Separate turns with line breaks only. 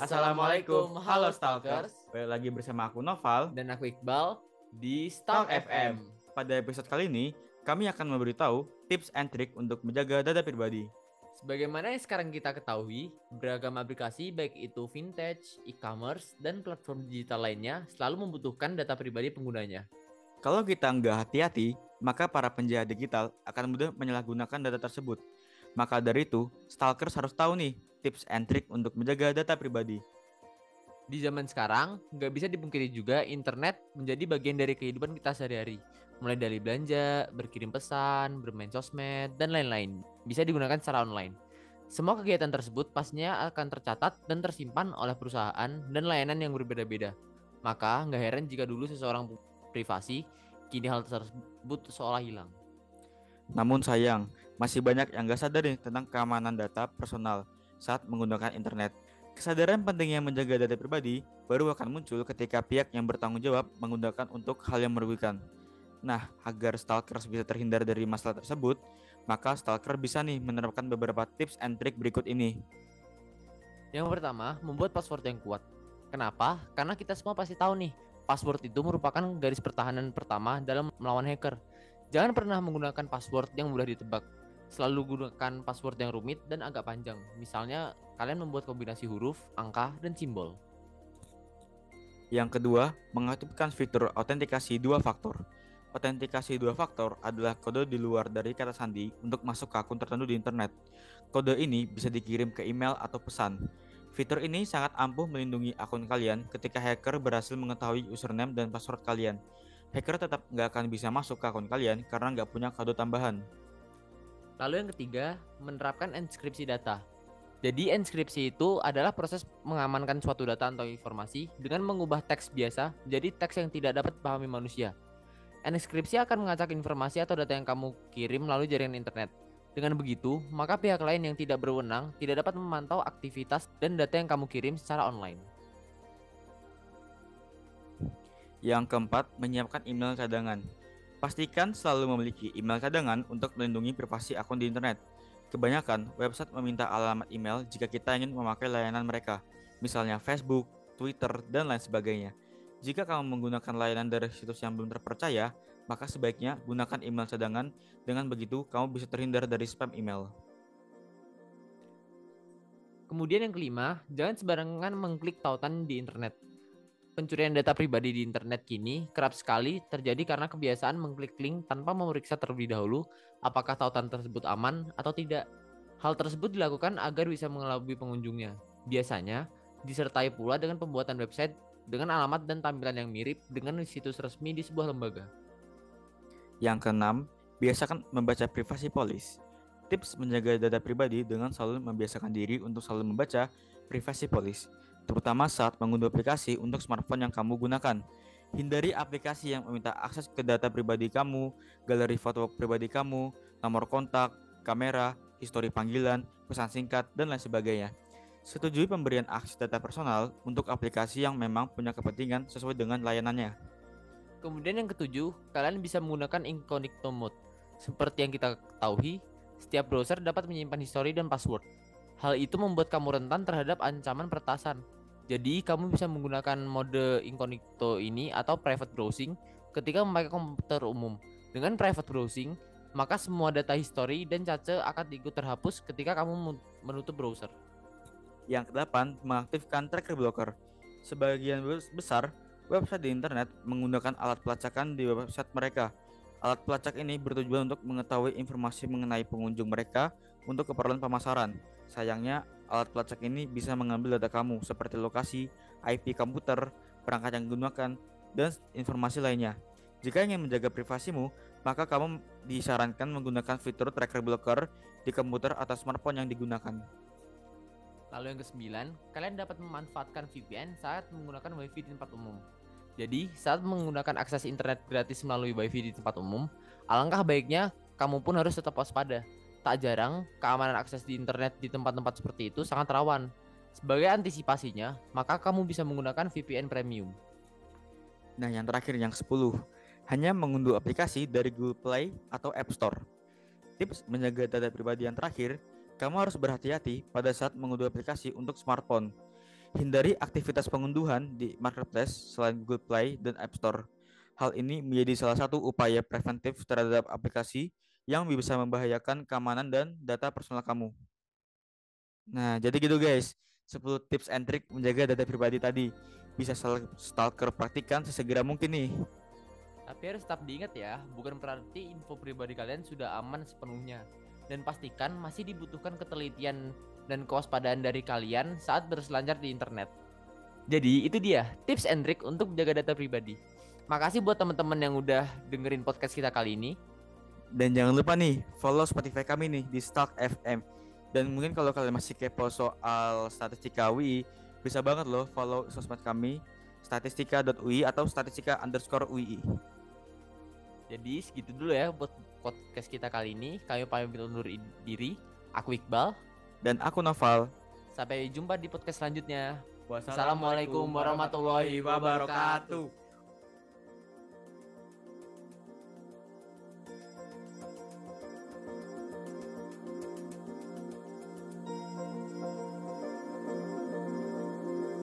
Assalamualaikum, halo Stalkers.
Balik lagi bersama aku Noval.
Dan aku Iqbal di Stalk FM.
Pada episode kali ini, kami akan memberitahu tips and trick untuk menjaga data pribadi.
Sebagaimana yang sekarang kita ketahui, beragam aplikasi baik itu vintage, e-commerce, dan platform digital lainnya selalu membutuhkan data pribadi penggunanya.
Kalau kita nggak hati-hati, maka para penjahat digital akan mudah menyalahgunakan data tersebut. Maka dari itu, stalkers harus tahu nih tips and trick untuk menjaga data pribadi.
Di zaman sekarang, nggak bisa dipungkiri juga internet menjadi bagian dari kehidupan kita sehari-hari. Mulai dari belanja, berkirim pesan, bermain sosmed, dan lain-lain. Bisa digunakan secara online. Semua kegiatan tersebut pastinya akan tercatat dan tersimpan oleh perusahaan dan layanan yang berbeda-beda. Maka nggak heran jika dulu seseorang privasi, kini hal tersebut seolah hilang.
Namun sayang, masih banyak yang nggak sadar nih tentang keamanan data personal saat menggunakan internet. Kesadaran pentingnya menjaga data pribadi baru akan muncul ketika pihak yang bertanggung jawab menggunakan untuk hal yang merugikan. Nah, agar stalkers bisa terhindar dari masalah tersebut, maka stalker bisa nih menerapkan beberapa tips and trick berikut ini.
Yang pertama, membuat password yang kuat. Kenapa? Karena kita semua pasti tahu nih, password itu merupakan garis pertahanan pertama dalam melawan hacker. Jangan pernah menggunakan password yang mudah ditebak selalu gunakan password yang rumit dan agak panjang. Misalnya, kalian membuat kombinasi huruf, angka, dan simbol.
Yang kedua, mengaktifkan fitur autentikasi dua faktor. Autentikasi dua faktor adalah kode di luar dari kata sandi untuk masuk ke akun tertentu di internet. Kode ini bisa dikirim ke email atau pesan. Fitur ini sangat ampuh melindungi akun kalian ketika hacker berhasil mengetahui username dan password kalian. Hacker tetap nggak akan bisa masuk ke akun kalian karena nggak punya kode tambahan.
Lalu yang ketiga, menerapkan enskripsi data. Jadi enskripsi itu adalah proses mengamankan suatu data atau informasi dengan mengubah teks biasa menjadi teks yang tidak dapat dipahami manusia. Enskripsi akan mengacak informasi atau data yang kamu kirim melalui jaringan internet. Dengan begitu, maka pihak lain yang tidak berwenang tidak dapat memantau aktivitas dan data yang kamu kirim secara online.
Yang keempat, menyiapkan email cadangan. Pastikan selalu memiliki email cadangan untuk melindungi privasi akun di internet. Kebanyakan website meminta alamat email jika kita ingin memakai layanan mereka, misalnya Facebook, Twitter, dan lain sebagainya. Jika kamu menggunakan layanan dari situs yang belum terpercaya, maka sebaiknya gunakan email cadangan. Dengan begitu, kamu bisa terhindar dari spam email.
Kemudian yang kelima, jangan sembarangan mengklik tautan di internet. Pencurian data pribadi di internet kini kerap sekali terjadi karena kebiasaan mengklik link tanpa memeriksa terlebih dahulu apakah tautan tersebut aman atau tidak. Hal tersebut dilakukan agar bisa mengelabui pengunjungnya. Biasanya disertai pula dengan pembuatan website dengan alamat dan tampilan yang mirip dengan situs resmi di sebuah lembaga.
Yang keenam, biasakan membaca privasi polis. Tips menjaga data pribadi dengan selalu membiasakan diri untuk selalu membaca privasi polis terutama saat mengunduh aplikasi untuk smartphone yang kamu gunakan. Hindari aplikasi yang meminta akses ke data pribadi kamu, galeri foto pribadi kamu, nomor kontak, kamera, histori panggilan, pesan singkat, dan lain sebagainya. Setujui pemberian akses data personal untuk aplikasi yang memang punya kepentingan sesuai dengan layanannya.
Kemudian yang ketujuh, kalian bisa menggunakan incognito mode. Seperti yang kita ketahui, setiap browser dapat menyimpan histori dan password. Hal itu membuat kamu rentan terhadap ancaman peretasan, jadi kamu bisa menggunakan mode incognito ini atau private browsing ketika memakai komputer umum. Dengan private browsing, maka semua data history dan cache akan ikut terhapus ketika kamu menutup browser.
Yang kedelapan, mengaktifkan tracker blocker. Sebagian besar website di internet menggunakan alat pelacakan di website mereka. Alat pelacak ini bertujuan untuk mengetahui informasi mengenai pengunjung mereka untuk keperluan pemasaran. Sayangnya, alat pelacak ini bisa mengambil data kamu seperti lokasi, IP komputer, perangkat yang digunakan, dan informasi lainnya. Jika ingin menjaga privasimu, maka kamu disarankan menggunakan fitur tracker blocker di komputer atau smartphone yang digunakan.
Lalu yang kesembilan, kalian dapat memanfaatkan VPN saat menggunakan WiFi di tempat umum. Jadi, saat menggunakan akses internet gratis melalui WiFi di tempat umum, alangkah baiknya kamu pun harus tetap waspada tak jarang keamanan akses di internet di tempat-tempat seperti itu sangat rawan. Sebagai antisipasinya, maka kamu bisa menggunakan VPN Premium.
Nah, yang terakhir yang 10, hanya mengunduh aplikasi dari Google Play atau App Store. Tips menjaga data pribadi yang terakhir, kamu harus berhati-hati pada saat mengunduh aplikasi untuk smartphone. Hindari aktivitas pengunduhan di marketplace selain Google Play dan App Store. Hal ini menjadi salah satu upaya preventif terhadap aplikasi yang bisa membahayakan keamanan dan data personal kamu. Nah, jadi gitu guys. 10 tips and trick menjaga data pribadi tadi. Bisa stalker praktikan sesegera mungkin nih.
Tapi harus tetap diingat ya, bukan berarti info pribadi kalian sudah aman sepenuhnya. Dan pastikan masih dibutuhkan ketelitian dan kewaspadaan dari kalian saat berselancar di internet. Jadi itu dia tips and trick untuk menjaga data pribadi. Makasih buat teman-teman yang udah dengerin podcast kita kali ini.
Dan jangan lupa nih follow Spotify kami nih di Stalk FM. Dan mungkin kalau kalian masih kepo soal statistika UI, bisa banget loh follow sosmed kami statistika.ui atau statistika underscore UI.
Jadi segitu dulu ya buat podcast kita kali ini. Kami pamit undur diri. Aku Iqbal
dan aku Noval.
Sampai jumpa di podcast selanjutnya. Wassalamualaikum warahmatullahi wabarakatuh.